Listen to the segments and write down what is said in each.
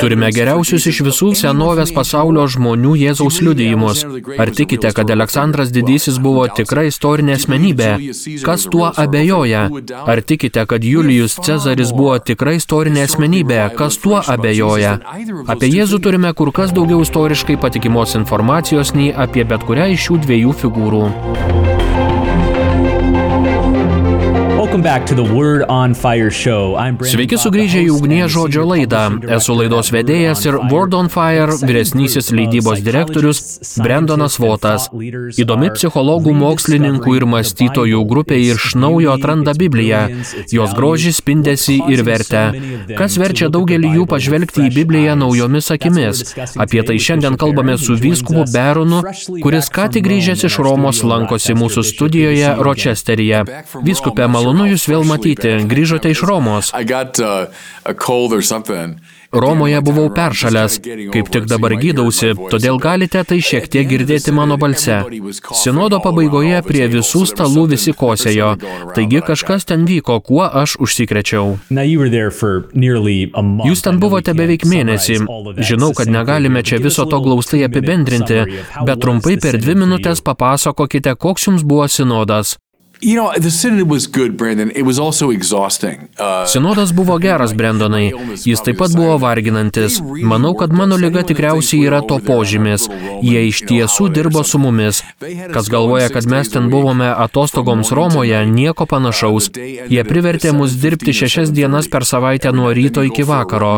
Turime geriausius iš visų senovės pasaulio žmonių Jėzaus liudijimus. Ar tikite, kad Aleksandras Didysis buvo tikra istorinė asmenybė? Kas tuo abejoja? Ar tikite, kad Julijus Cezaris buvo tikra istorinė asmenybė? Kas tuo abejoja? Apie Jėzų turime kur kas daugiau istoriškai patikimos informacijos nei apie bet kurią iš šių dviejų figūrų. Sveiki sugrįžę į Ugnie žodžio laidą. Esu laidos vedėjas ir Word on Fire vyresnysis leidybos direktorius Brendonas Votas. Įdomi psichologų, mokslininkų ir mąstytojų grupė iš naujo atranda Bibliją, jos grožį, spindesi ir vertę. Kas verčia daugelį jų pažvelgti į Bibliją naujomis akimis? Apie tai šiandien kalbame su vyskupu Berunu, kuris ką tik grįžęs iš Romos lankosi mūsų studijoje Ročesteryje. Vyskupė, malonu Malonu Jūs vėl matyti, grįžote iš Romos. Romoje buvau peršalęs, kaip tik dabar gydausi, todėl galite tai šiek tiek girdėti mano balse. Sinodo pabaigoje prie visų stalų visi kosėjo, taigi kažkas ten vyko, kuo aš užsikrečiau. Jūs ten buvote beveik mėnesį. Žinau, kad negalime čia viso to glaustai apibendrinti, bet trumpai per dvi minutės papasakokite, koks jums buvo sinodas. You know, the synod was good, Brandon. It was also exhausting. Uh, Sinodas buvo geras, Brandonai. Jis taip pat buvo varginantis. Manau, kad mano lyga tikriausiai yra to požymis. Jie iš tiesų dirbo su mumis. Kas galvoja, kad mes ten buvome atostogoms Romoje, nieko panašaus. Jie privertė mus dirbti šešias dienas per savaitę nuo ryto iki vakaro.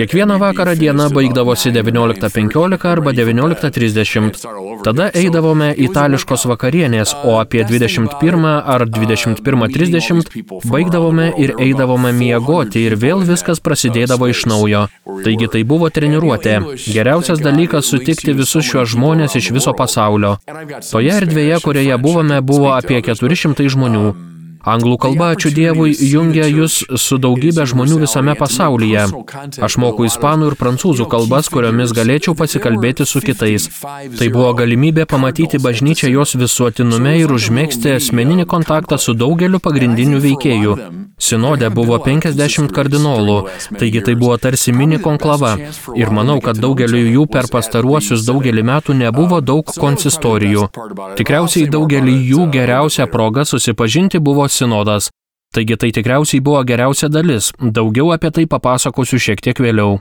Kiekvieną vakarą diena baigdavosi 19.15 arba 19.30. Tada eidavome itališkos vakarienės, o apie 21 ar 21.30 baigdavome ir eidavome miegoti ir vėl viskas prasidėdavo iš naujo. Taigi tai buvo treniruotė. Geriausias dalykas sutikti visus šiuos žmonės iš viso pasaulio. Toje erdvėje, kurioje buvome, buvo apie 400 žmonių. Anglų kalba, ačiū Dievui, jungia jūs su daugybė žmonių visame pasaulyje. Aš moku ispanų ir prancūzų kalbas, kuriomis galėčiau pasikalbėti su kitais. Tai buvo galimybė pamatyti bažnyčią jos visuotinume ir užmėgsti asmeninį kontaktą su daugeliu pagrindinių veikėjų. Sinode buvo 50 kardinolų, taigi tai buvo tarsi mini konklava. Ir manau, kad daugeliu jų per pastaruosius daugelį metų nebuvo daug konsistorijų. Tikriausiai daugelį jų geriausia proga susipažinti buvo sinodas. Taigi tai tikriausiai buvo geriausia dalis. Daugiau apie tai papasakosiu šiek tiek vėliau.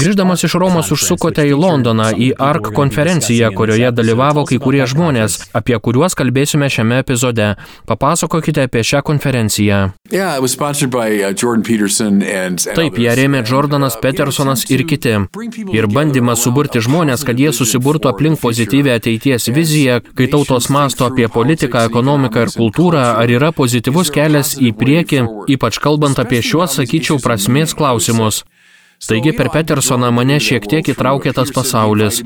Grįždamas iš Romos užsukote į Londoną, į ARK konferenciją, kurioje dalyvavo kai kurie žmonės, apie kuriuos kalbėsime šiame epizode. Papasakokite apie šią konferenciją. Uh, Taip, ją rėmė Jordanas Petersonas ir kiti. Ir bandymas suburti žmonės, kad jie susiburtų aplink pozityvę ateities viziją, kai tautos masto apie politiką, ekonomiką ir kultūrą, ar yra pozityvus kelias į priekį, ypač kalbant apie šiuos sakyčiau, prasmės klausimus. Taigi per Petersoną mane šiek tiek įtraukė tas pasaulis.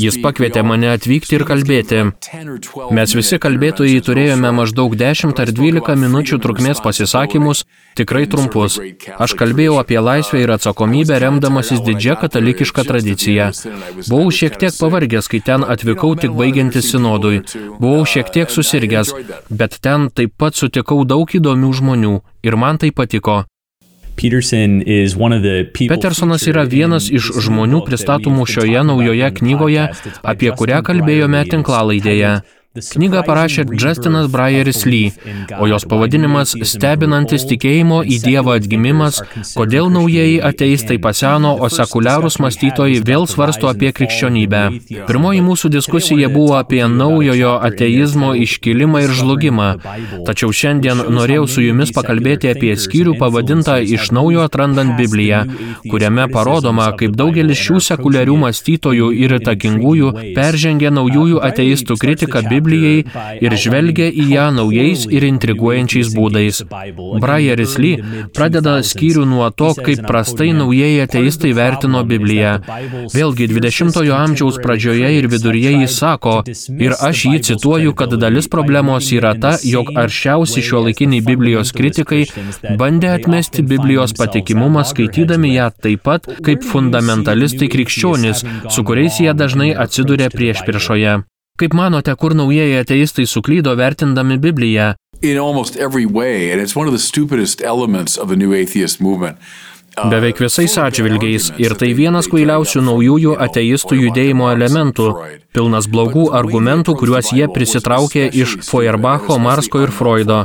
Jis pakvietė mane atvykti ir kalbėti. Mes visi kalbėtojai turėjome maždaug 10 ar 12 minučių trukmės pasisakymus, tikrai trumpus. Aš kalbėjau apie laisvę ir atsakomybę remdamasis didžia katalikiška tradicija. Buvau šiek tiek pavargęs, kai ten atvykau tik baigiantis sinodui. Buvau šiek tiek susirgęs, bet ten taip pat sutikau daug įdomių žmonių ir man tai patiko. Petersonas yra vienas iš žmonių pristatomų šioje naujoje knygoje, apie kurią kalbėjome tinklalaidėje. Knygą parašė Justinas Bryeris Lee, o jos pavadinimas Stebinantis tikėjimo į Dievą atgimimas, kodėl naujieji ateistai paseno, o sekuliarūs mąstytojai vėl svarsto apie krikščionybę. Pirmoji mūsų diskusija buvo apie naujojo ateizmo iškilimą ir žlugimą. Tačiau šiandien norėjau su jumis pakalbėti apie skyrių pavadintą Iš naujo atrandant Bibliją, kuriame parodoma, kaip daugelis šių sekuliarių mąstytojų ir įtakingųjų peržengė naujųjų ateistų kritiką Bibliją Biblijai ir žvelgia į ją naujais ir intriguojančiais būdais. Brajeris Lee pradeda skyrių nuo to, kaip prastai naujieji ateistai vertino Bibliją. Vėlgi 20-ojo amžiaus pradžioje ir viduryje jis sako, ir aš jį cituoju, kad dalis problemos yra ta, jog aršiausi šio laikiniai Biblijos kritikai bandė atmesti Biblijos patikimumą skaitydami ją taip pat kaip fundamentalistai krikščionys, su kuriais jie dažnai atsiduria prieš priešoje. Kaip manote, kur naujieji ateistai suklydo vertindami Bibliją? in almost every way, and it's one of the stupidest elements of the new atheist movement. Beveik visais atžvilgiais ir tai vienas kvailiausių naujųjų ateistų judėjimo elementų, pilnas blogų argumentų, kuriuos jie prisitraukė iš Feuerbacho, Marsko ir Freudo.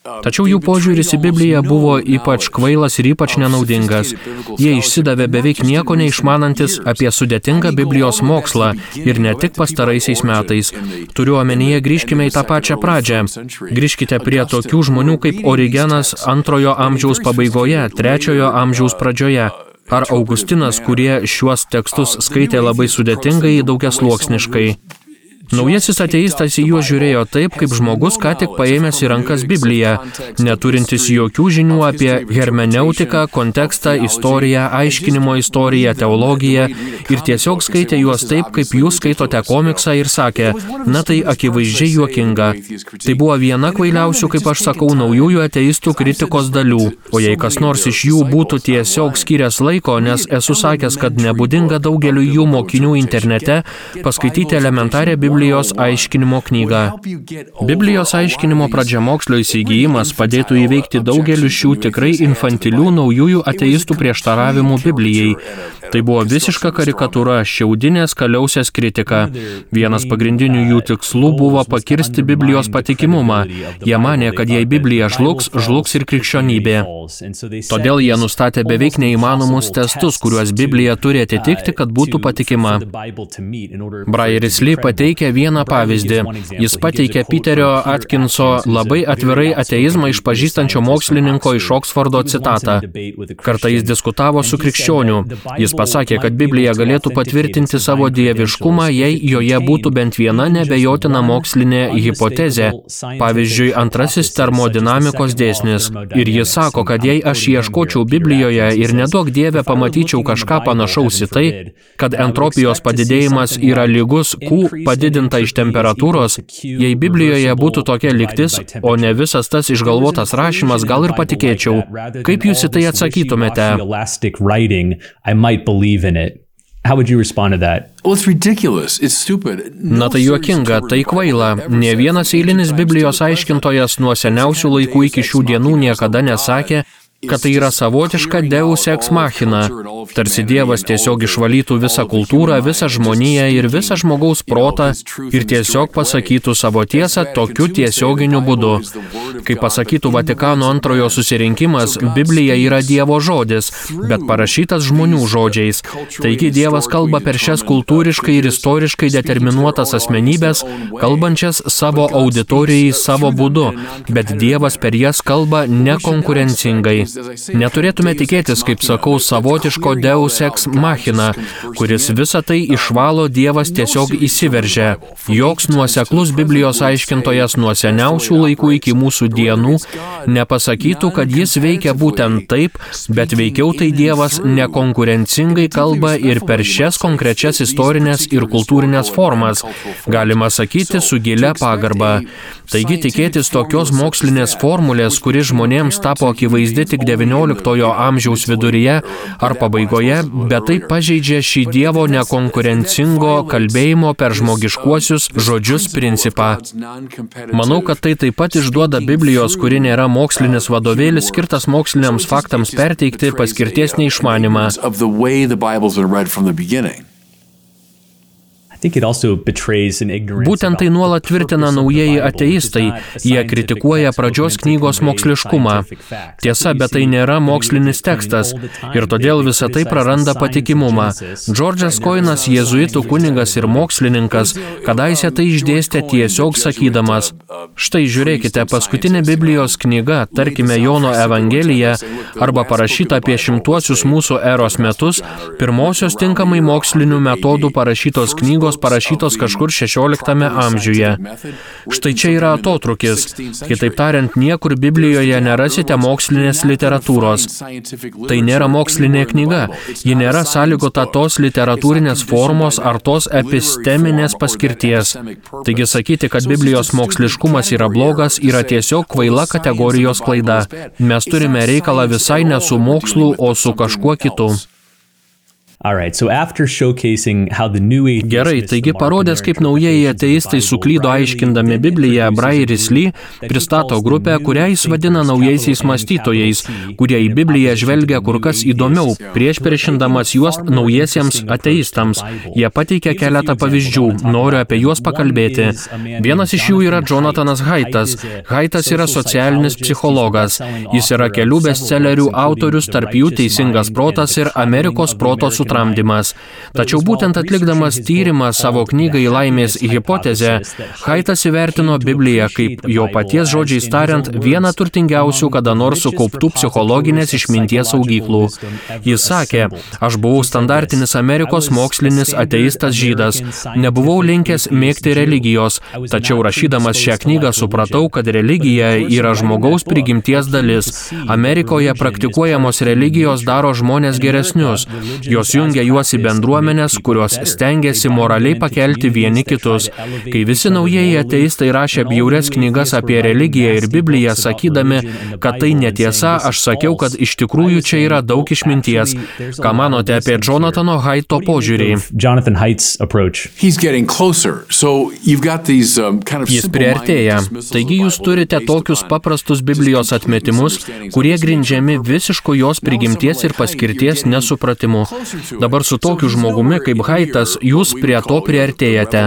Tačiau jų požiūris į Bibliją buvo ypač kvailas ir ypač nenaudingas. Jie išsidavė beveik nieko neišmanantis apie sudėtingą Biblijos mokslą ir ne tik pastaraisiais metais. Turiu omenyje, grįžkime į tą pačią pradžią. Grįžkite prie tokių žmonių kaip Origenas antrojo amžiaus pabaigoje, trečiojo amžiaus pradžioje. Ar Augustinas, kurie šiuos tekstus skaitė labai sudėtingai, daugiasluoksniškai. Naujasis ateistas į juos žiūrėjo taip, kaip žmogus ką tik paėmęs į rankas Bibliją, neturintis jokių žinių apie hermeneutiką, kontekstą, istoriją, aiškinimo istoriją, teologiją ir tiesiog skaitė juos taip, kaip jūs skaitote komiksą ir sakė, na tai akivaizdžiai juokinga. Tai buvo viena kvailiausių, kaip aš sakau, naujųjų ateistų kritikos dalių. O jei kas nors iš jų būtų tiesiog skyręs laiko, nes esu sakęs, kad nebūdinga daugeliu jų mokinių internete paskaityti elementarę Bibliją, Biblijos aiškinimo knygą. Biblijos aiškinimo pradžiamokslio įsigijimas padėtų įveikti daugeliu šių tikrai infantilių naujųjų ateistų prieštaravimų Biblijai. Tai buvo visiška karikatūra, šiaudinės kaliausias kritika. Vienas pagrindinių jų tikslų buvo pakirsti Biblijos patikimumą. Jie manė, kad jei Biblija žlugs, žlugs ir krikščionybė. Todėl jie nustatė beveik neįmanomus testus, kuriuos Biblija turi atitikti, kad būtų patikima. Brajeris Lee pateikė vieną pavyzdį. Jis pateikė Peterio Atkinso labai atvirai ateizmą išpažįstančio mokslininko iš Oksfordo citatą. Kartą jis diskutavo su krikščioniu. Jis pasakė, kad Biblija galėtų patvirtinti savo dieviškumą, jei joje būtų bent viena nebejotina mokslinė hipotezė, pavyzdžiui, antrasis termodinamikos dėsnis. Ir jis sako, kad jei aš ieškočiau Biblijoje ir nedaug dievę pamatyčiau kažką panašaus į tai, kad entropijos padidėjimas yra lygus Q padidinta iš temperatūros, jei Biblijoje būtų tokia liktis, o ne visas tas išgalvotas rašymas, gal ir patikėčiau. Kaip jūs į tai atsakytumėte? How would you respond to that? Na tai juokinga, tai kvaila. Ne vienas eilinis Biblijos aiškintojas nuo seniausių laikų iki šių dienų niekada nesakė, kad tai yra savotiška deus ex machina, tarsi Dievas tiesiog išvalytų visą kultūrą, visą žmoniją ir visą žmogaus protą ir tiesiog pasakytų savo tiesą tokiu tiesioginiu būdu. Kaip pasakytų Vatikano antrojo susirinkimas, Biblija yra Dievo žodis, bet parašytas žmonių žodžiais. Taigi Dievas kalba per šias kultūriškai ir istoriškai determinuotas asmenybės, kalbančias savo auditorijai savo būdu, bet Dievas per jas kalba nekonkurencingai. Neturėtume tikėtis, kaip sakau, savotiško deus ex machina, kuris visą tai išvalo Dievas tiesiog įsiveržia. Joks nuoseklus Biblijos aiškintojas nuo seniausių laikų iki mūsų dienų nepasakytų, kad jis veikia būtent taip, bet veikiau tai Dievas nekonkurencingai kalba ir per šias konkrečias istorinės ir kultūrinės formas, galima sakyti, su gilia pagarba. Taigi tikėtis tokios mokslinės formulės, kuri žmonėms tapo akivaizdi tik XIX amžiaus viduryje ar pabaigoje, bet tai pažeidžia šį Dievo nekonkurencingo kalbėjimo per žmogiškuosius žodžius principą. Manau, kad tai taip pat išduoda Biblijos, kuri nėra mokslinis vadovėlis skirtas moksliniams faktams perteikti paskirties neišmanimą. Būtent tai nuolat tvirtina naujieji ateistai, jie kritikuoja pradžios knygos moksliškumą. Tiesa, bet tai nėra mokslinis tekstas. ir todėl visa tai praranda patikimumą. Džordžas Koinas, jėzuitų kunigas ir mokslininkas, kadaise tai išdėstė tiesiog sakydamas, štai žiūrėkite, paskutinė Biblijos knyga, tarkime Jono Evangelija, arba parašyta apie šimtuosius mūsų eros metus, pirmosios tinkamai mokslinių metodų parašytos knygos knygos parašytos kažkur 16 amžiuje. Štai čia yra atotrukis. Kitaip tariant, niekur Biblijoje nerasite mokslinės literatūros. Tai nėra mokslinė knyga. Ji nėra sąlygota tos literatūrinės formos ar tos episteminės paskirties. Taigi sakyti, kad Biblijos moksliškumas yra blogas, yra tiesiog kvaila kategorijos klaida. Mes turime reikalą visai ne su mokslu, o su kažkuo kitu. Gerai, taigi parodęs, kaip naujieji ateistai suklydo aiškindami Bibliją, Brairis Lee pristato grupę, kurią jis vadina naujaisiais mąstytojais, kurie į Bibliją žvelgia kur kas įdomiau, prieš priešindamas juos naujiesiems ateistams. Jie pateikia keletą pavyzdžių, noriu apie juos pakalbėti. Vienas iš jų yra Jonathanas Haitas. Haitas yra socialinis psichologas. Jis yra kelių bestsellerių autorius, tarp jų Teisingas protas ir Amerikos proto sutramdymas. Tačiau būtent atlikdamas tyrimą savo knygai Laimės hipotezę, Haitas įvertino Bibliją kaip jo paties žodžiais tariant vieną turtingiausių kada nors sukauptų psichologinės išminties saugyklų. Jis sakė, aš buvau standartinis Amerikos mokslinis ateistas žydas, nebuvau linkęs mėgti religijos, tačiau rašydamas šią knygą supratau, kad religija yra žmogaus prigimties dalis. Amerikoje praktikuojamos religijos daro žmonės geresnius. Jos jungia juos į bendruomenės, kurios stengiasi moraliai pakelti vieni kitus. Kai visi naujieji ateistai rašė bjaures knygas apie religiją ir Bibliją, sakydami, kad tai netiesa, aš sakiau, kad iš tikrųjų čia yra daug išminties. Ką manote apie Jonathano Haito požiūrį? Jonathan Haidt's approach. He's getting closer. So you've got these um, kind of Jis priartėja. Taigi jūs turite tokius paprastus Biblijos atmetimus, kurie grindžiami visišku jos prigimties ir paskirties nesupratimu. Dabar su tokiu žmogumi kaip Haitas jūs prie to priartėjate.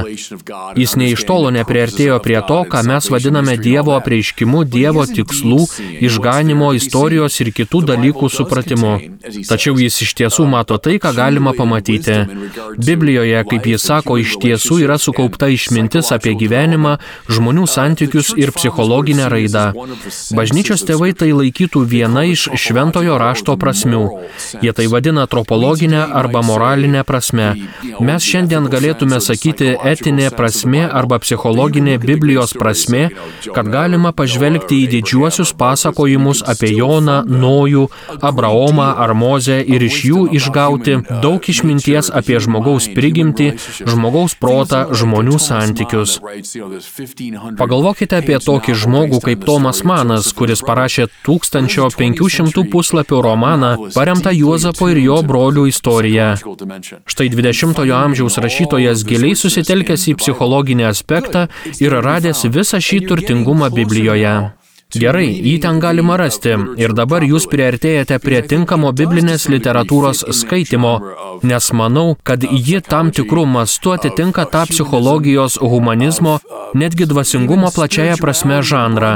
Jis nei iš tolo nepriartėjo prie to, ką mes vadiname Dievo apreiškimu, Dievo tikslų, išganimo, istorijos ir kitų dalykų supratimu. Tačiau jis iš tiesų mato tai, ką galima pamatyti. Biblijoje, kaip jis sako, iš tiesų yra sukaupta išmintis apie gyvenimą, žmonių santykius ir psichologinę raidą. Bažnyčios tėvai tai laikytų viena iš šventojo rašto prasmių. Jie tai vadina antropologinė arba moralinė prasme. Mes šiandien galėtume sakyti etinė prasme arba psichologinė Biblijos prasme, kad galima pažvelgti į didžiuosius pasakojimus apie Joną, Nojų, Abraomą ar Mozę ir iš jų išgauti daug išminties apie žmogaus prigimtį, žmogaus protą, žmonių santykius. Pagalvokite apie tokį žmogų kaip Tomas Manas, kuris parašė 1500 puslapių romaną, paremtą Juozapo ir jo brolių istoriją. Štai 20-ojo amžiaus rašytojas giliai susitelkęs į psichologinį aspektą ir radęs visą šį turtingumą Biblijoje. Gerai, jį ten galima rasti. Ir dabar jūs priartėjate prie tinkamo biblinės literatūros skaitimo, nes manau, kad ji tam tikrų mastų atitinka tą psichologijos, humanizmo, netgi dvasingumo plačiaja prasme žanrą.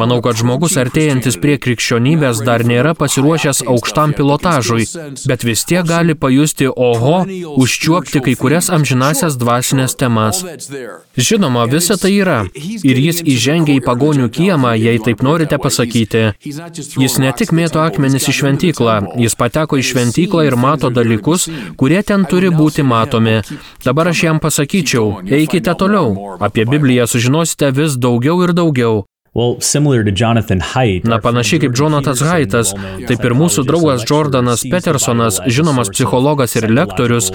Manau, kad žmogus artėjantis prie krikščionybės dar nėra pasiruošęs aukštam pilotažui, bet vis tiek gali pajusti oho, užčiuopti kai kurias amžinasias dvasinės temas. Žinoma, visa tai yra. Ir jis įžengia į pagonių kiemą, jei taip norite pasakyti. Jis ne tik mėto akmenis į šventyklą, jis pateko į šventyklą ir mato dalykus, kurie ten turi būti matomi. Dabar aš jam pasakyčiau, eikite toliau. Apie Bibliją sužinosite vis daugiau ir daugiau. Jonathan. Na panašiai kaip Jonatas Haitas, taip ir mūsų draugas Jordanas Petersonas, žinomas psichologas ir lektorius,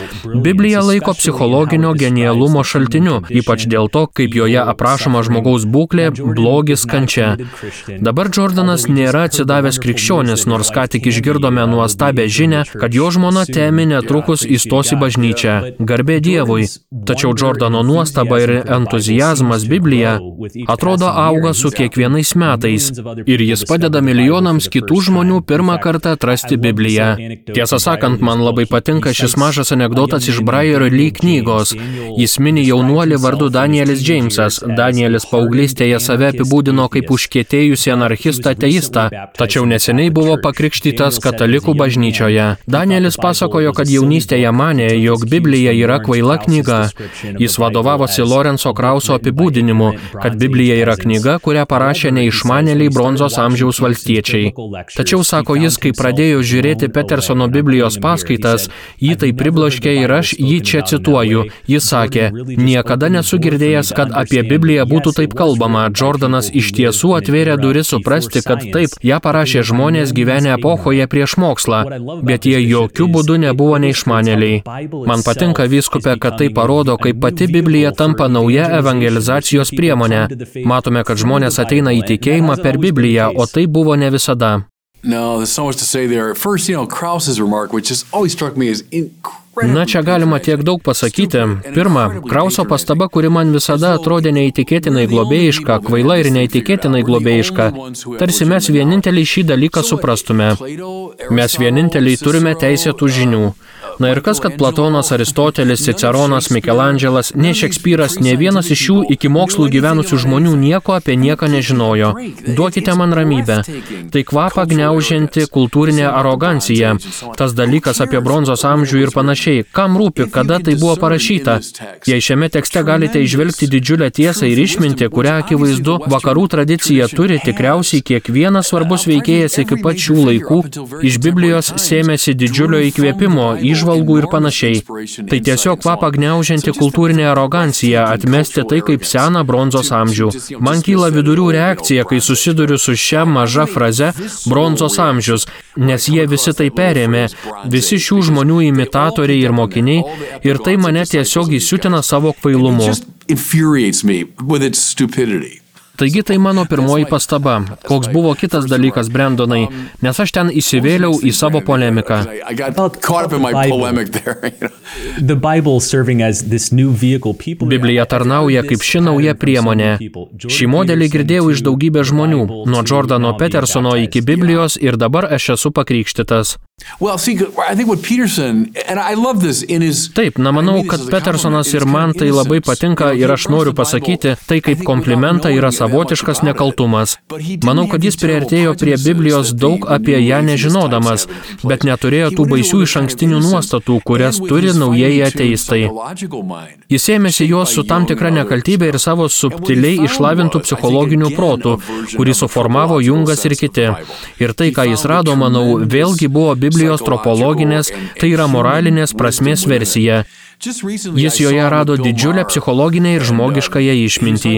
Bibliją laiko psichologinio genialumo šaltiniu, ypač dėl to, kaip joje aprašoma žmogaus būklė, blogis, kančia. Dabar Jordanas nėra atsidavęs krikščionis, nors ką tik išgirdome nuostabę žinę, kad jo žmona Temi netrukus įstos į bažnyčią. Garbė Dievui. Tačiau Jordano nuostaba ir entuzijazmas Biblija atrodo auga su kiekvienais metais ir jis padeda milijonams kitų žmonių pirmą kartą atrasti Bibliją. Tiesą sakant, man labai patinka šis mažas anegdotas iš Brajerio Lee knygos. Jis mini jaunuolį vardu Danielis Džeimsas. Danielis paauglystėje save apibūdino kaip užkietėjusi anarchistą ateistą, tačiau neseniai buvo pakrikštytas katalikų bažnyčioje. Danielis pasakojo, kad jaunystėje mane, jog Biblija yra kvaila knyga. Jis vadovavosi Lorenzo Krauso apibūdinimu, kad Biblija yra knyga, kurią parašė neišmanėliai bronzos amžiaus valstiečiai. Tačiau, sako jis, kai pradėjo žiūrėti Petersono Biblijos paskaitas, jį tai pribloškė ir aš jį čia cituoju. Jis sakė, niekada nesu girdėjęs, kad apie Bibliją būtų taip kalbama. Jordanas iš tiesų atvėrė duris suprasti, kad taip, ją parašė žmonės gyvenę epochoje prieš mokslą, bet jie jokių būdų nebuvo neišmanėliai. Man patinka vyskupė, kad tai parodo, kaip pati Biblija tampa nauja evangelizacijos priemonė. Matome, kad žmonės ateina į tikėjimą per Bibliją, o tai buvo ne visada. Na, čia galima tiek daug pasakyti. Pirma, Krauso pastaba, kuri man visada atrodė neįtikėtinai globėjiška, kvaila ir neįtikėtinai globėjiška. Tarsi mes vieninteliai šį dalyką suprastume. Mes vieninteliai turime teisėtų žinių. Na ir kas, kad Platonas, Aristotelis, Ciceronas, Mikelandželas, nei Šekspyras, ne vienas iš jų iki mokslų gyvenusių žmonių nieko apie nieką nežinojo. Duokite man ramybę. Tai kvapą gniaužianti kultūrinė arogancija. Tas dalykas apie bronzos amžių ir panašiai. Kam rūpi, kada tai buvo parašyta? Jei šiame tekste galite išvelgti didžiulę tiesą ir išminti, kurią akivaizdu vakarų tradicija turi, tikriausiai kiekvienas svarbus veikėjas iki pat šių laikų iš Biblijos sėmėsi didžiulio įkvėpimo, išvalgų ir panašiai. Tai tiesiog kvapą gniaužianti kultūrinė arogancija atmesti tai kaip seną bronzos amžių. Man kyla vidurių reakcija, kai susiduriu su šia maža fraze bronzos amžius, nes jie visi tai perėmė, visi šių žmonių imitatoriai ir mokiniai, ir tai mane tiesiog įsiutina savo kvailumu. infuriates me with its stupidity. Taigi tai mano pirmoji pastaba. Koks buvo kitas dalykas, Brendonai, nes aš ten įsivėliau į savo polemiką. Biblija tarnauja kaip ši nauja priemonė. Šį modelį girdėjau iš daugybės žmonių, nuo Jordano Petersono iki Biblijos ir dabar aš esu pakrikštytas. Well, see, I think what Peterson, and I love this in his. Taip, na manau, kad Petersonas ir man tai labai patinka ir aš noriu pasakyti, tai kaip komplimentą yra savotiškas nekaltumas. Manau, kad jis priartėjo prie Biblijos daug apie ją nežinodamas, bet neturėjo tų baisių iš ankstinių nuostatų, kurias turi naujieji ateistai. Jis ėmėsi jos su tam tikra nekaltybė ir savo subtiliai išlavintų psichologinių protų, kurį suformavo Jungas ir kiti. Ir tai, ką jis rado, manau, vėlgi buvo Biblijos tropologinės, tai yra moralinės prasmės versija. Jis joje rado didžiulę psichologinę ir žmogiškąją išmintį.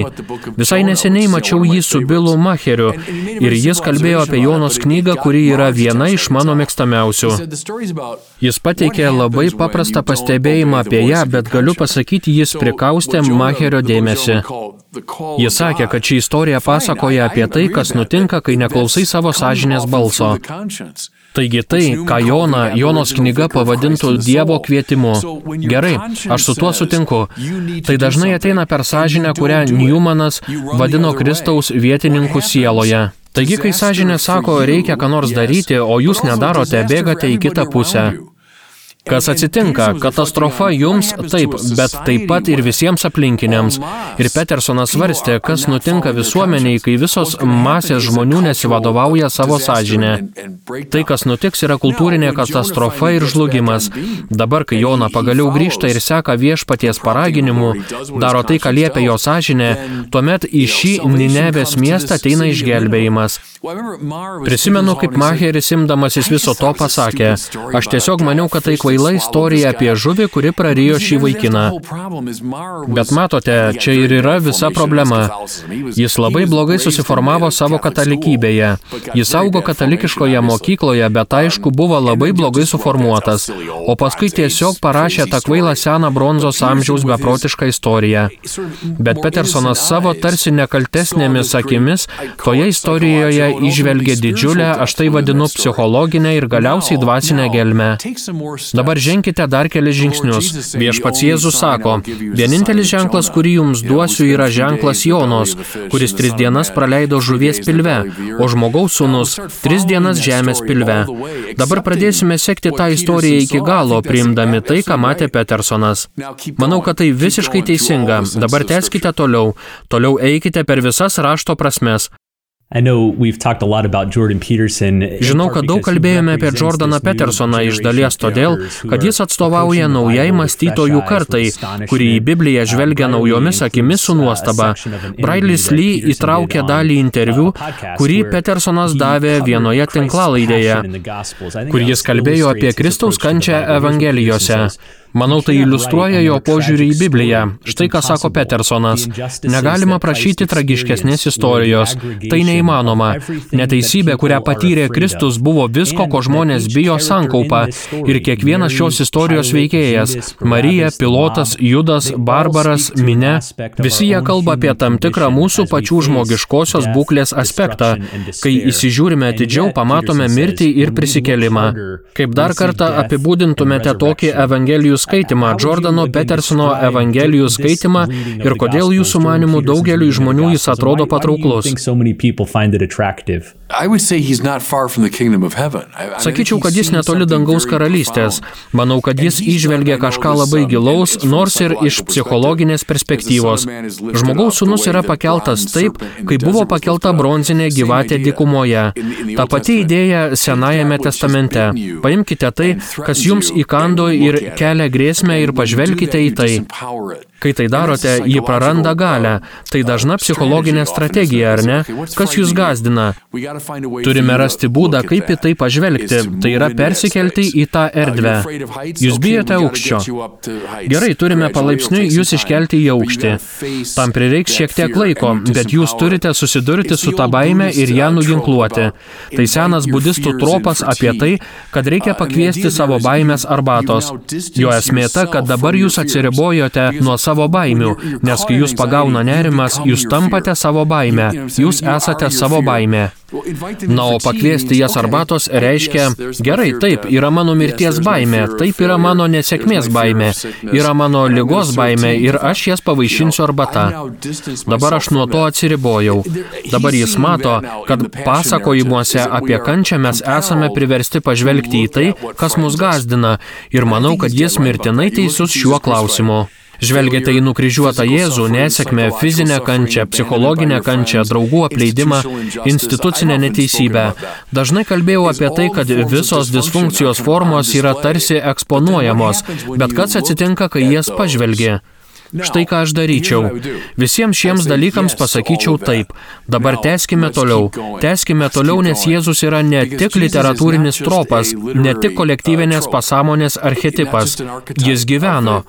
Visai neseniai mačiau jį su Bilu Macheriu ir jis kalbėjo apie Jonos knygą, kuri yra viena iš mano mėgstamiausių. Jis pateikė labai paprastą pastebėjimą apie ją, bet galiu pasakyti, jis prikaustė Macherio dėmesį. Jis sakė, kad ši istorija pasakoja apie tai, kas nutinka, kai neklausai savo sąžinės balso. Taigi tai, ką Jona, Jonos knyga pavadintų Dievo kvietimu. Gerai, aš su tuo sutinku. Tai dažnai ateina per sąžinę, kurią Newmanas vadino Kristaus vietininkų sieloje. Taigi, kai sąžinė sako, reikia ką nors daryti, o jūs nedarote, bėgate į kitą pusę. Kas atsitinka? Katastrofa jums taip, bet taip pat ir visiems aplinkiniams. Ir Petersonas svarstė, kas nutinka visuomeniai, kai visos masės žmonių nesivadovauja savo sąžinę. Tai, kas nutiks, yra kultūrinė katastrofa ir žlugimas. Dabar, kai Jona pagaliau grįžta ir seka viešpaties paraginimu, daro tai, ką liepia jo sąžinė, tuomet į šį Ninevės miestą ateina išgelbėjimas. Prisimenu, kaip Maheris imdamasis viso to pasakė, aš tiesiog maniau, kad tai kvaila istorija apie žuvį, kuri prarijo šį vaikiną. Bet matote, čia ir yra visa problema. Jis labai blogai susiformavo savo katalikybėje. Jis augo katalikiškoje mokykloje, bet aišku, buvo labai blogai suformuotas. O paskui tiesiog parašė tą kvailą seną bronzos amžiaus beprotišką istoriją. Bet Petersonas savo tarsi nekaltesnėmis akimis toje istorijoje išvelgė didžiulę, aš tai vadinu psichologinę ir galiausiai dvasinę gelmę. Dabar ženkite dar kelias žingsnius. Viešpats Jėzus sako, vienintelis ženklas, kurį jums duosiu, yra ženklas Jonos, kuris tris dienas praleido žuvies pilve, o žmogaus sūnus tris dienas žemės pilve. Dabar pradėsime sekti tą istoriją iki galo, priimdami tai, ką matė Petersonas. Manau, kad tai visiškai teisinga. Dabar teskite toliau. Toliau eikite per visas rašto prasmes. Žinau, kad daug kalbėjome apie Jordaną Petersoną iš dalies todėl, kad jis atstovauja naujai mąstytojų kartai, kuri į Bibliją žvelgia naujomis akimis su nuostaba. Brailis Lee įtraukė dalį interviu, kurį Petersonas davė vienoje tinklalaidėje, kur jis kalbėjo apie Kristaus kančią Evangelijose. Manau, tai iliustruoja jo požiūrį į Bibliją. Štai ką sako Petersonas. Negalima prašyti tragiškesnės istorijos. Tai neįmanoma. Neteisybė, kurią patyrė Kristus, buvo visko, ko žmonės bijo sankaupa. Ir kiekvienas šios istorijos veikėjas - Marija, pilotas, Judas, Barbaras, Mine - visi jie kalba apie tam tikrą mūsų pačių žmogiškosios būklės aspektą. Kai įsižiūrime atidžiau, pamatome mirtį ir prisikelimą. Kaip dar kartą apibūdintumėte tokį Evangelijų skaitimą, Jordano Petersono Evangelijų skaitimą ir kodėl jūsų manimų daugeliu žmonių jis atrodo patrauklus? Sakyčiau, kad jis netoli dangaus karalystės. Manau, kad jis išvelgia kažką labai gilaus, nors ir iš psichologinės perspektyvos. Žmogaus sūnus yra pakeltas taip, kaip buvo pakelta bronzinė gyvatė dikumoje. Ta pati idėja Senajame testamente. Paimkite tai, kas jums įkando ir kelia grėsmę ir pažvelkite į tai. Kai tai darote, ji praranda galę. Tai dažna psichologinė strategija, ar ne? Kas jūs gazdina? Turime rasti būdą, kaip į tai pažvelgti. Tai yra persikelti į tą erdvę. Jūs bijote aukščio. Gerai, turime palaipsniui jūs iškelti į aukštį. Tam prireiks šiek tiek laiko, bet jūs turite susidurti su tą baime ir ją nuginkluoti. Tai senas budistų tropas apie tai, kad reikia pakviesti savo baimės arbatos. Jo esmė ta, kad dabar jūs atsiribojote nuo savo baimių, nes kai jūs pagauna nerimas, jūs tampate savo baimę, jūs esate savo baimė. Na, o pakviesti jas arbatos reiškia, gerai, taip, yra mano mirties baimė, taip yra mano nesėkmės baimė, yra mano lygos baimė ir aš jas pavaišinsiu arbata. Dabar aš nuo to atsiribojau. Dabar jis mato, kad pasakojimuose apie kančią mes esame priversti pažvelgti į tai, kas mus gazdina ir manau, kad jis mirtinai teisus šiuo klausimu. Žvelgiate į nukryžiuotą Jėzų, nesėkmę, fizinę kančią, psichologinę kančią, draugų apleidimą, institucinę neteisybę. Dažnai kalbėjau apie tai, kad visos disfunkcijos formos yra tarsi eksponuojamos, bet kas atsitinka, kai jas pažvelgi? Štai ką aš daryčiau. Visiems šiems dalykams pasakyčiau taip. Dabar teskime toliau. Teskime toliau, nes Jėzus yra ne tik literatūrinis tropas, ne tik kolektyvinės pasąmonės archetipas. Jis gyveno.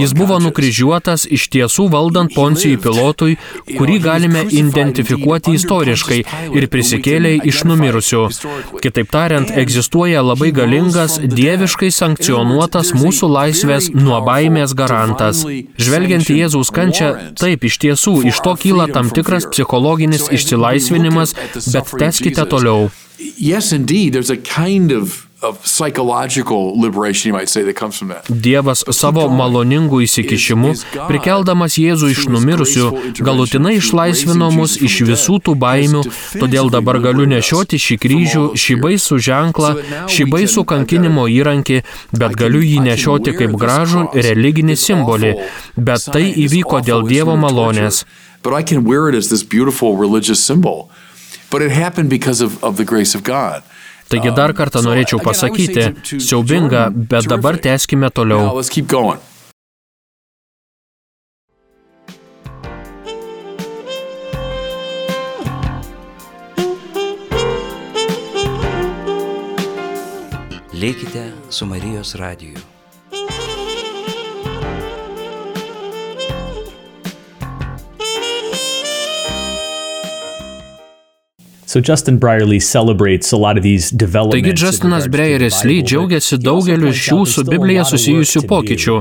Jis buvo nukryžiuotas iš tiesų valdant Poncijui pilotui, kurį galime identifikuoti istoriškai ir prisikėlė iš numirusių. Kitaip tariant, egzistuoja labai galingas, dieviškai sankcionuotas mūsų laisvės nuo baimės garantas. Žvelgia Žvelgiant į Jėzaus kančią, taip, iš tiesų, iš to kyla tam tikras psichologinis išsilaisvinimas, bet teskite toliau. Yes, indeed, there's a kind of Dievas savo maloningų įsikišimu, prikeldamas Jėzų iš numirusių, galutinai išlaisvino mus iš visų tų baimių, todėl dabar galiu nešioti šį kryžių, šį baisų ženklą, šį baisų kankinimo įrankį, bet galiu jį nešioti kaip gražų religinį simbolį, bet tai įvyko dėl Dievo malonės. But it happened because of, of the grace of God. Taigi dar kartą norėčiau pasakyti, siaubinga, bet dabar tęskime toliau. Likite su Marijos radiju. Taigi Justinas Breyeris Lee džiaugiasi daugeliu šių su Biblija susijusių pokyčių,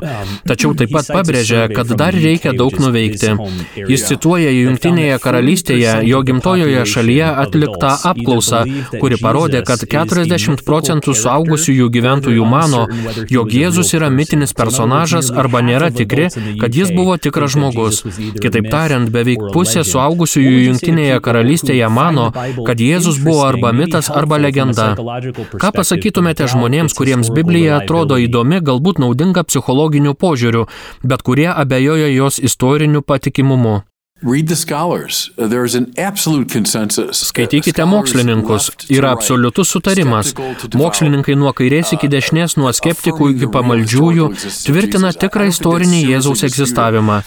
tačiau taip pat pabrėžia, kad dar reikia daug nuveikti. Jis cituoja Junktinėje karalystėje jo gimtojoje šalyje atliktą apklausą, kuri parodė, kad 40 procentų suaugusiųjų gyventojų mano, jog Jėzus yra mitinis personažas arba nėra tikri, kad jis buvo tikras žmogus. Kitaip tariant, beveik pusė suaugusiųjų Junktinėje karalystėje mano, kad Jėzus buvo arba mitas, arba legenda. Ką pasakytumėte žmonėms, kuriems Biblija atrodo įdomi, galbūt naudinga psichologiniu požiūriu, bet kurie abejoja jos istoriniu patikimumu? Read the scholars. Uh, There is an absolute consensus. Skaitykite mokslininkus. Yra absoliutus sutarimas. Mokslininkai nuo kairės iki dešinės, nuo skeptikų iki pamaldžiųjų tvirtina tikrą istorinį Jėzaus egzistavimą.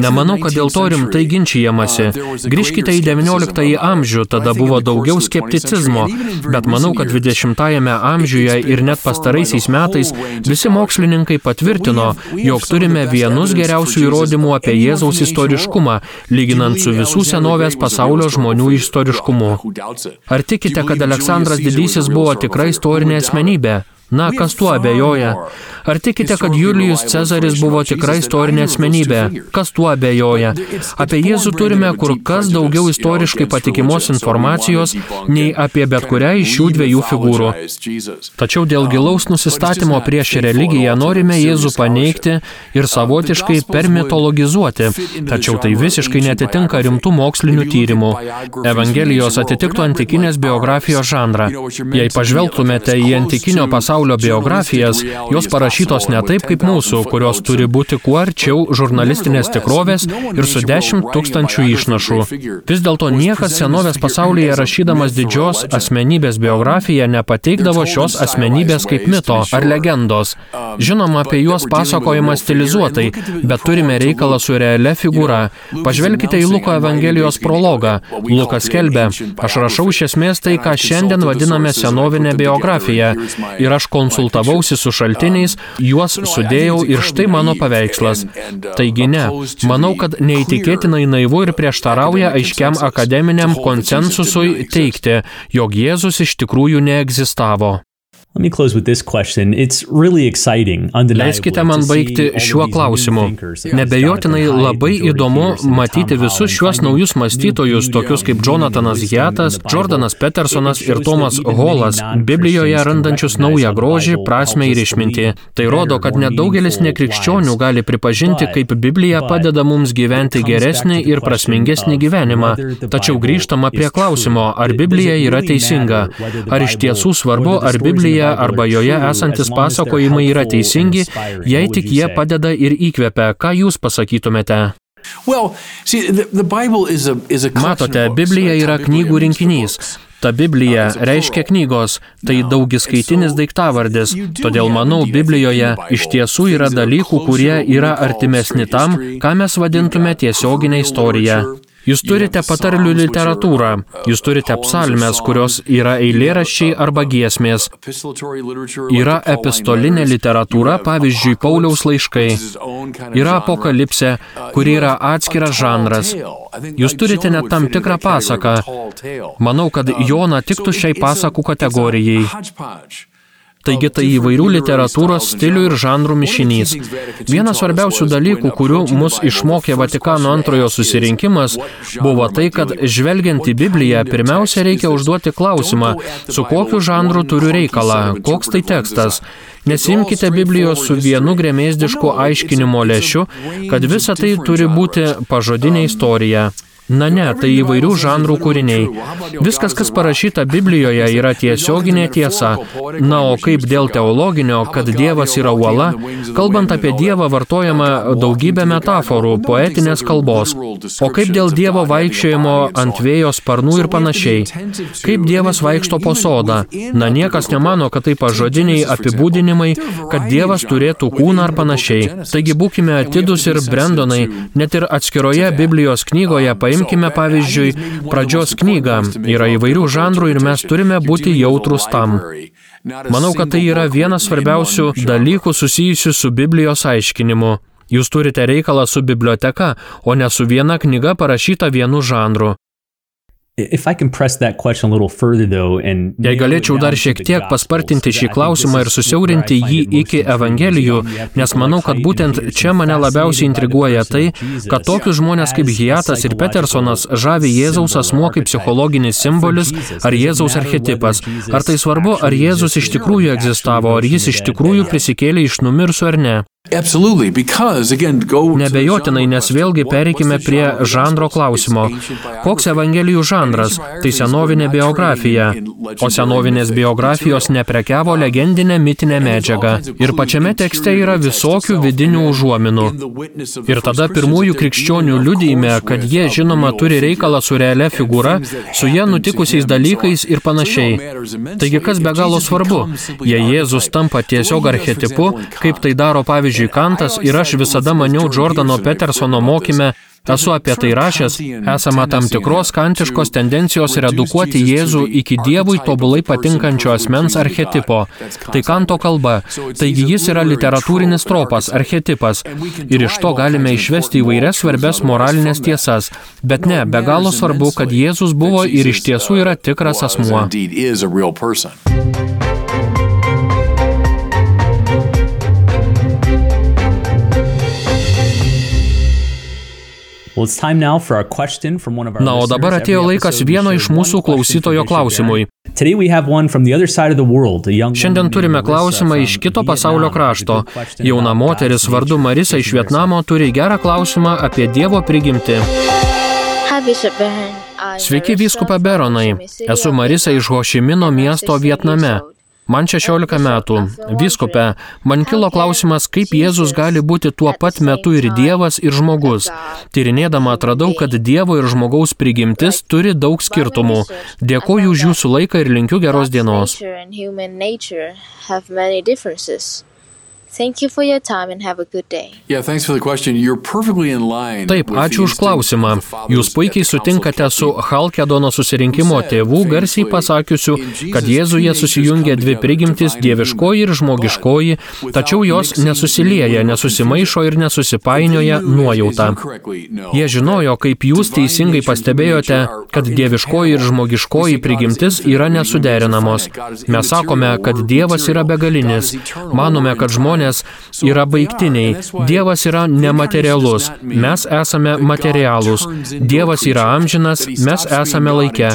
Nemanau, kad dėl to rimtai ginčijamasi. Grįžkite į XIX amžių, tada buvo daugiau skepticizmo, bet manau, kad XX amžiuje ir net pastaraisiais metais visi mokslininkai patvirtino, jog turime vienus geriausių įrodymų apie Jėzaus istoriškumą, lyginant su visų senovės pasaulio žmonių istoriškumu. Ar tikite, kad Aleksandras Didysis buvo tikra istorinė asmenybė? Na, kas tuo abejoja? Ar tikite, kad Julijus Cezaris buvo tikra istorinė asmenybė? Kas tuo abejoja? Apie Jėzų turime kur kas daugiau istoriškai patikimos informacijos nei apie bet kurią iš šių dviejų figūrų. Tačiau dėl gilaus nusistatymo prieš religiją norime Jėzų paneigti ir savotiškai permitologizuoti. Tačiau tai visiškai netitinka rimtų mokslinių tyrimų. Evangelijos atitiktų antikinės biografijos žanrą. Jei pažvelgtumėte į antikinio pasaulio biografijas, jos parašytos ne taip kaip mūsų, kurios turi būti kuo arčiau žurnalistinės tikrovės ir su 10 tūkstančių išnašų. Vis dėlto niekas senovės pasaulyje rašydamas didžios asmenybės biografiją nepateikdavo šios asmenybės kaip mito ar legendos. Žinoma, apie juos pasakojama stilizuotai, bet turime reikalą su realia figūra. Pažvelkite į Luko Evangelijos prologą. Lukas skelbia, aš rašau iš esmės tai, ką šiandien vadiname senovinė biografija. Ir aš konsultavausi su šaltiniais, juos sudėjau ir štai mano paveikslas. Taigi ne, manau, kad neįtikėtinai naivu ir prieštarauja aiškiam akademiniam konsensusui teikti, jog Jėzus iš tikrųjų neegzistavo. Let me close with this question. It's really exciting, Leiskite man baigti šiuo klausimu. Nebejotinai labai įdomu matyti visus šiuos naujus mąstytojus, tokius kaip Jonathanas Bible. Jordanas Petersonas ir Tomas Holas, Biblijoje randančius naują grožį, prasme ir išmintį. Tai rodo, kad nedaugelis nekrikščionių gali pripažinti, kaip Biblija padeda mums gyventi geresnį ir prasmingesnį gyvenimą. Tačiau grįžtama prie klausimo, ar Biblija yra teisinga? Ar iš tiesų svarbu, ar the Biblija arba joje esantis pasakojimai yra teisingi, jei tik jie padeda ir įkvepia? Ką jūs pasakytumėte? Matote. Biblija yra knygų rinkinys. Ta Biblija reiškia knygos, tai daugiskaitinis daiktavardis. Todėl manau, Biblijoje iš tiesų yra dalykų, kurie yra artimesni tam, ką mes vadintume tiesioginė istorija. Jūs turite patarlių literatūrą, jūs turite psalmes, kurios yra eilėraščiai arba giesmės. Yra epistolinė literatūra, pavyzdžiui, Pauliaus laiškai. Yra apokalipsė, kuri yra atskiras žanras. Jūs turite net tam tikrą pasaką. Manau, kad Jona tiktų šiai pasakų kategorijai. Taigi tai įvairių literatūros stilių ir žanrų mišinys. Vienas svarbiausių dalykų, kurių mus išmokė Vatikano antrojo susirinkimas, buvo tai, kad žvelgiant į Bibliją, pirmiausia reikia užduoti klausimą, su kokiu žanru turiu reikalą, koks tai tekstas. Nesimkite Biblijos su vienu gremėsdišku aiškinimo lešiu, kad visa tai turi būti pažodinė istorija. Na ne, tai įvairių žanrų kūriniai. Viskas, kas parašyta Biblijoje, yra tiesioginė tiesa. Na, o kaip dėl teologinio, kad Dievas yra uola, kalbant apie Dievą vartojama daugybė metaforų, poetinės kalbos. O kaip dėl Dievo vaikščiojimo ant vėjo sparnų ir panašiai. Kaip Dievas vaikšto po sodą. Na, niekas nemano, kad tai pažodiniai apibūdinimai, kad Dievas turėtų kūną ar panašiai. Taigi būkime atidus ir brendonai, net ir atskiroje Biblijos knygoje paimkime Paimkime pavyzdžiui pradžios knygą. Yra įvairių žanrų ir mes turime būti jautrus tam. Manau, kad tai yra vienas svarbiausių dalykų susijusių su Biblijos aiškinimu. Jūs turite reikalą su biblioteka, o ne su viena knyga parašyta vienu žanru. Jei galėčiau dar šiek tiek paspartinti šį klausimą ir susiaurinti jį iki Evangelijų, nes manau, kad būtent čia mane labiausiai intriguoja tai, kad tokius žmonės kaip Hiatas ir Petersonas žavi Jėzaus asmuo kaip psichologinis simbolis ar Jėzaus archetipas. Ar tai svarbu, ar Jėzus iš tikrųjų egzistavo, ar jis iš tikrųjų prisikėlė iš numirsių ar ne. Nebejotinai, nes vėlgi pereikime prie žanro klausimo. Koks Evangelijų žanras? Tai senovinė biografija. O senovinės biografijos neprekiavo legendinę mitinę medžiagą. Ir pačiame tekste yra visokių vidinių užuominų. Ir tada pirmųjų krikščionių liudyjime, kad jie žinoma turi reikalą su realia figūra, su jie nutikusiais dalykais ir panašiai. Taigi kas be galo svarbu? Jei Jėzus tampa tiesiog archetipu, kaip tai daro pavyzdžiui Kantas ir aš visada maniau Jordano Petersono mokyme, Esu apie tai rašęs, esama tam tikros kantiškos tendencijos redukuoti Jėzų iki Dievui tobulai patinkančio asmens archetipo. Tai kanto kalba. Taigi jis yra literatūrinis tropas, archetipas. Ir iš to galime išvesti įvairias svarbes moralinės tiesas. Bet ne, be galo svarbu, kad Jėzus buvo ir iš tiesų yra tikras asmuo. Indeed is Na, o dabar atėjo laikas vieno iš mūsų klausytojo klausimui. Šiandien turime klausimą iš kito pasaulio krašto. Jauna moteris vardu. Marisa iš. Vietnamo turi gerą klausimą apie Dievo prigimtį. Sveiki, vyskupa Beronai. Esu Marisa iš Hošimino miesto Vietname. Man 16 metų. Vyskupe, man kilo klausimas, kaip Jėzus gali būti tuo pat metu ir Dievas, ir žmogus. Tyrinėdama atradau, kad Dievo ir žmogaus prigimtis turi daug skirtumų. Dėkoju už jūsų laiką ir linkiu geros dienos. Thank you for your time and have a good day. Yeah, thanks for the question. You're perfectly in line. Taip, ačiū už klausimą. Jūs puikiai sutinkate su. Halkedono susirinkimo tėvų garsiai pasakiusių, kad Jėzuje susijungia dvi prigimtis - dieviškoji ir žmogiškoji, tačiau jos nesusilieja, nesusimaišo ir nesusipainioja nuojauta. Jie žinojo, kaip jūs teisingai pastebėjote, kad dieviškoji ir žmogiškoji prigimtis yra nesuderinamos. Mes sakome, kad Dievas yra begalinis. Manome, kad žmonės yra baigtiniai. Dievas yra nematerialus. Mes esame materialūs. Dievas yra amžinas, mes esame laike.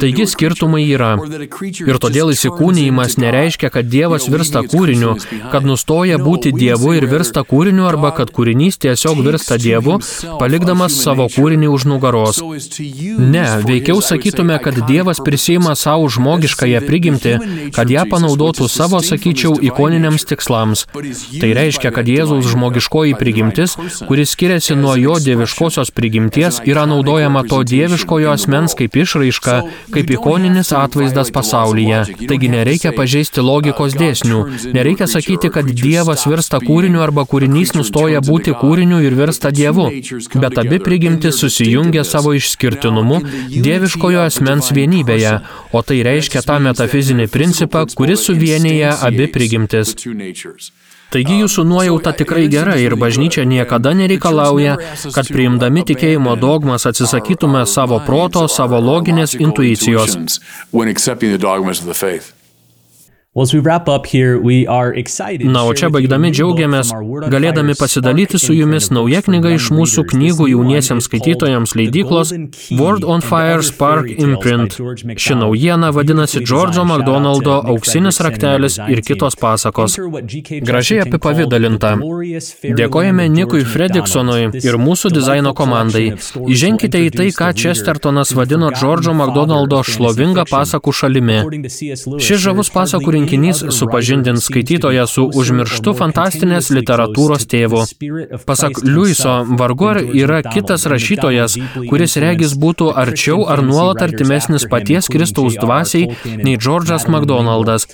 Taigi skirtumai yra. Ir todėl įsikūnyjimas nereiškia, kad Dievas virsta kūriniu, kad nustoja būti Dievu ir virsta kūriniu arba kad kūrinys tiesiog virsta Dievu, palikdamas savo kūrinį už nugaros. Ne, veikiau sakytume, kad Dievas prisima savo žmogiškąją prigimtį, kad ją panaudotų savo, sakyčiau, ikoniniams tikslams. Tai reiškia, kad Jėzaus žmogiškoji prigimtis, kuris skiriasi nuo jo dieviškosios prigimties, yra naudojama to dieviškojo asmens kaip išraiška, kaip ikoninis atvaizdas pasaulyje. Taigi nereikia pažeisti logikos dėsnių. Nereikia sakyti, kad Dievas virsta kūriniu arba kūrinys nustoja būti kūriniu ir virsta Dievu. Bet abi prigimtis susijungia savo išskirtinumu dieviškojo asmens vienybėje, o tai reiškia tą metafizinį principą, kuris suvienyje abi prigimtis. Taigi jūsų nuojauta tikrai gera ir bažnyčia niekada nereikalauja, kad priimdami tikėjimo dogmas atsisakytume savo proto, savo loginės intuicijos. Na, o čia baigdami džiaugiamės, galėdami pasidalyti su jumis nauja knyga iš mūsų knygų is skaitytojams leidyklos Word on Fire Spark Imprint. Ši naujiena vadinasi Džordžo McDonaldo auksinis raktelis ir kitos pasakos. Gražiai fairyland Dėkojame Nikui MacDonald. ir mūsų dizaino komandai. Įženkite į tai, ką Chestertonas vadino Džordžo McDonaldo šlovinga pasakų šalimi. Šis žavus pasakų any rinkinys supažindins skaitytoją su užmirštu fantastinės literatūros tėvu. Pasak Liuiso, vargu ar yra kitas rašytojas, kuris regis būtų arčiau ar nuolat artimesnis paties Kristaus dvasiai nei Džordžas McDonaldas.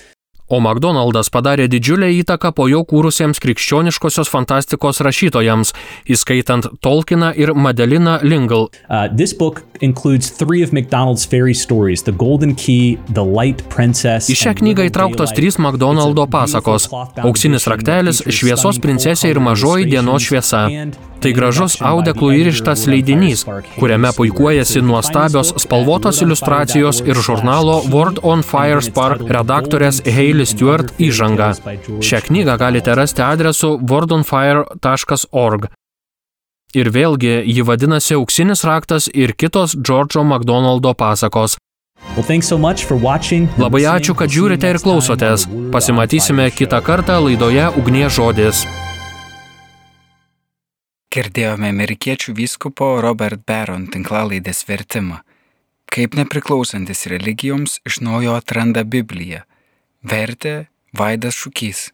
O McDonaldas padarė didžiulę įtaką po jo kūrusiems krikščioniškosios fantastikos rašytojams, įskaitant Tolkieną ir Madeliną Lingle. Uh, this book includes three of McDonald's fairy stories: The Golden Key, The Light Princess. Į šią knygą įtrauktos trys McDonaldo pasakos Auksinis raktelis, Šviesos princesė ir mažoji dienos šviesa. Tai gražus audeklų įrištas leidinys, kuriame puikuojasi nuostabios spalvotos iliustracijos ir žurnalo Word on Fire Spark redaktorės Hailey Stewart įžanga. Šią knygą galite rasti adresu wordonfire.org. Ir vėlgi ji vadinasi Auksinis raktas ir kitos Džordžo McDonaldo pasakos. Well, thanks so much for watching and Labai ačiū, kad žiūrite ir klausotės. Pasimatysime kitą kartą laidoje Ugnie žodis. Girdėjome amerikiečių vyskupo Robert Barron tinklalaidės vertimą. Kaip nepriklausantis religijoms iš naujo atranda Bibliją. Vertė Vaidas Šukys.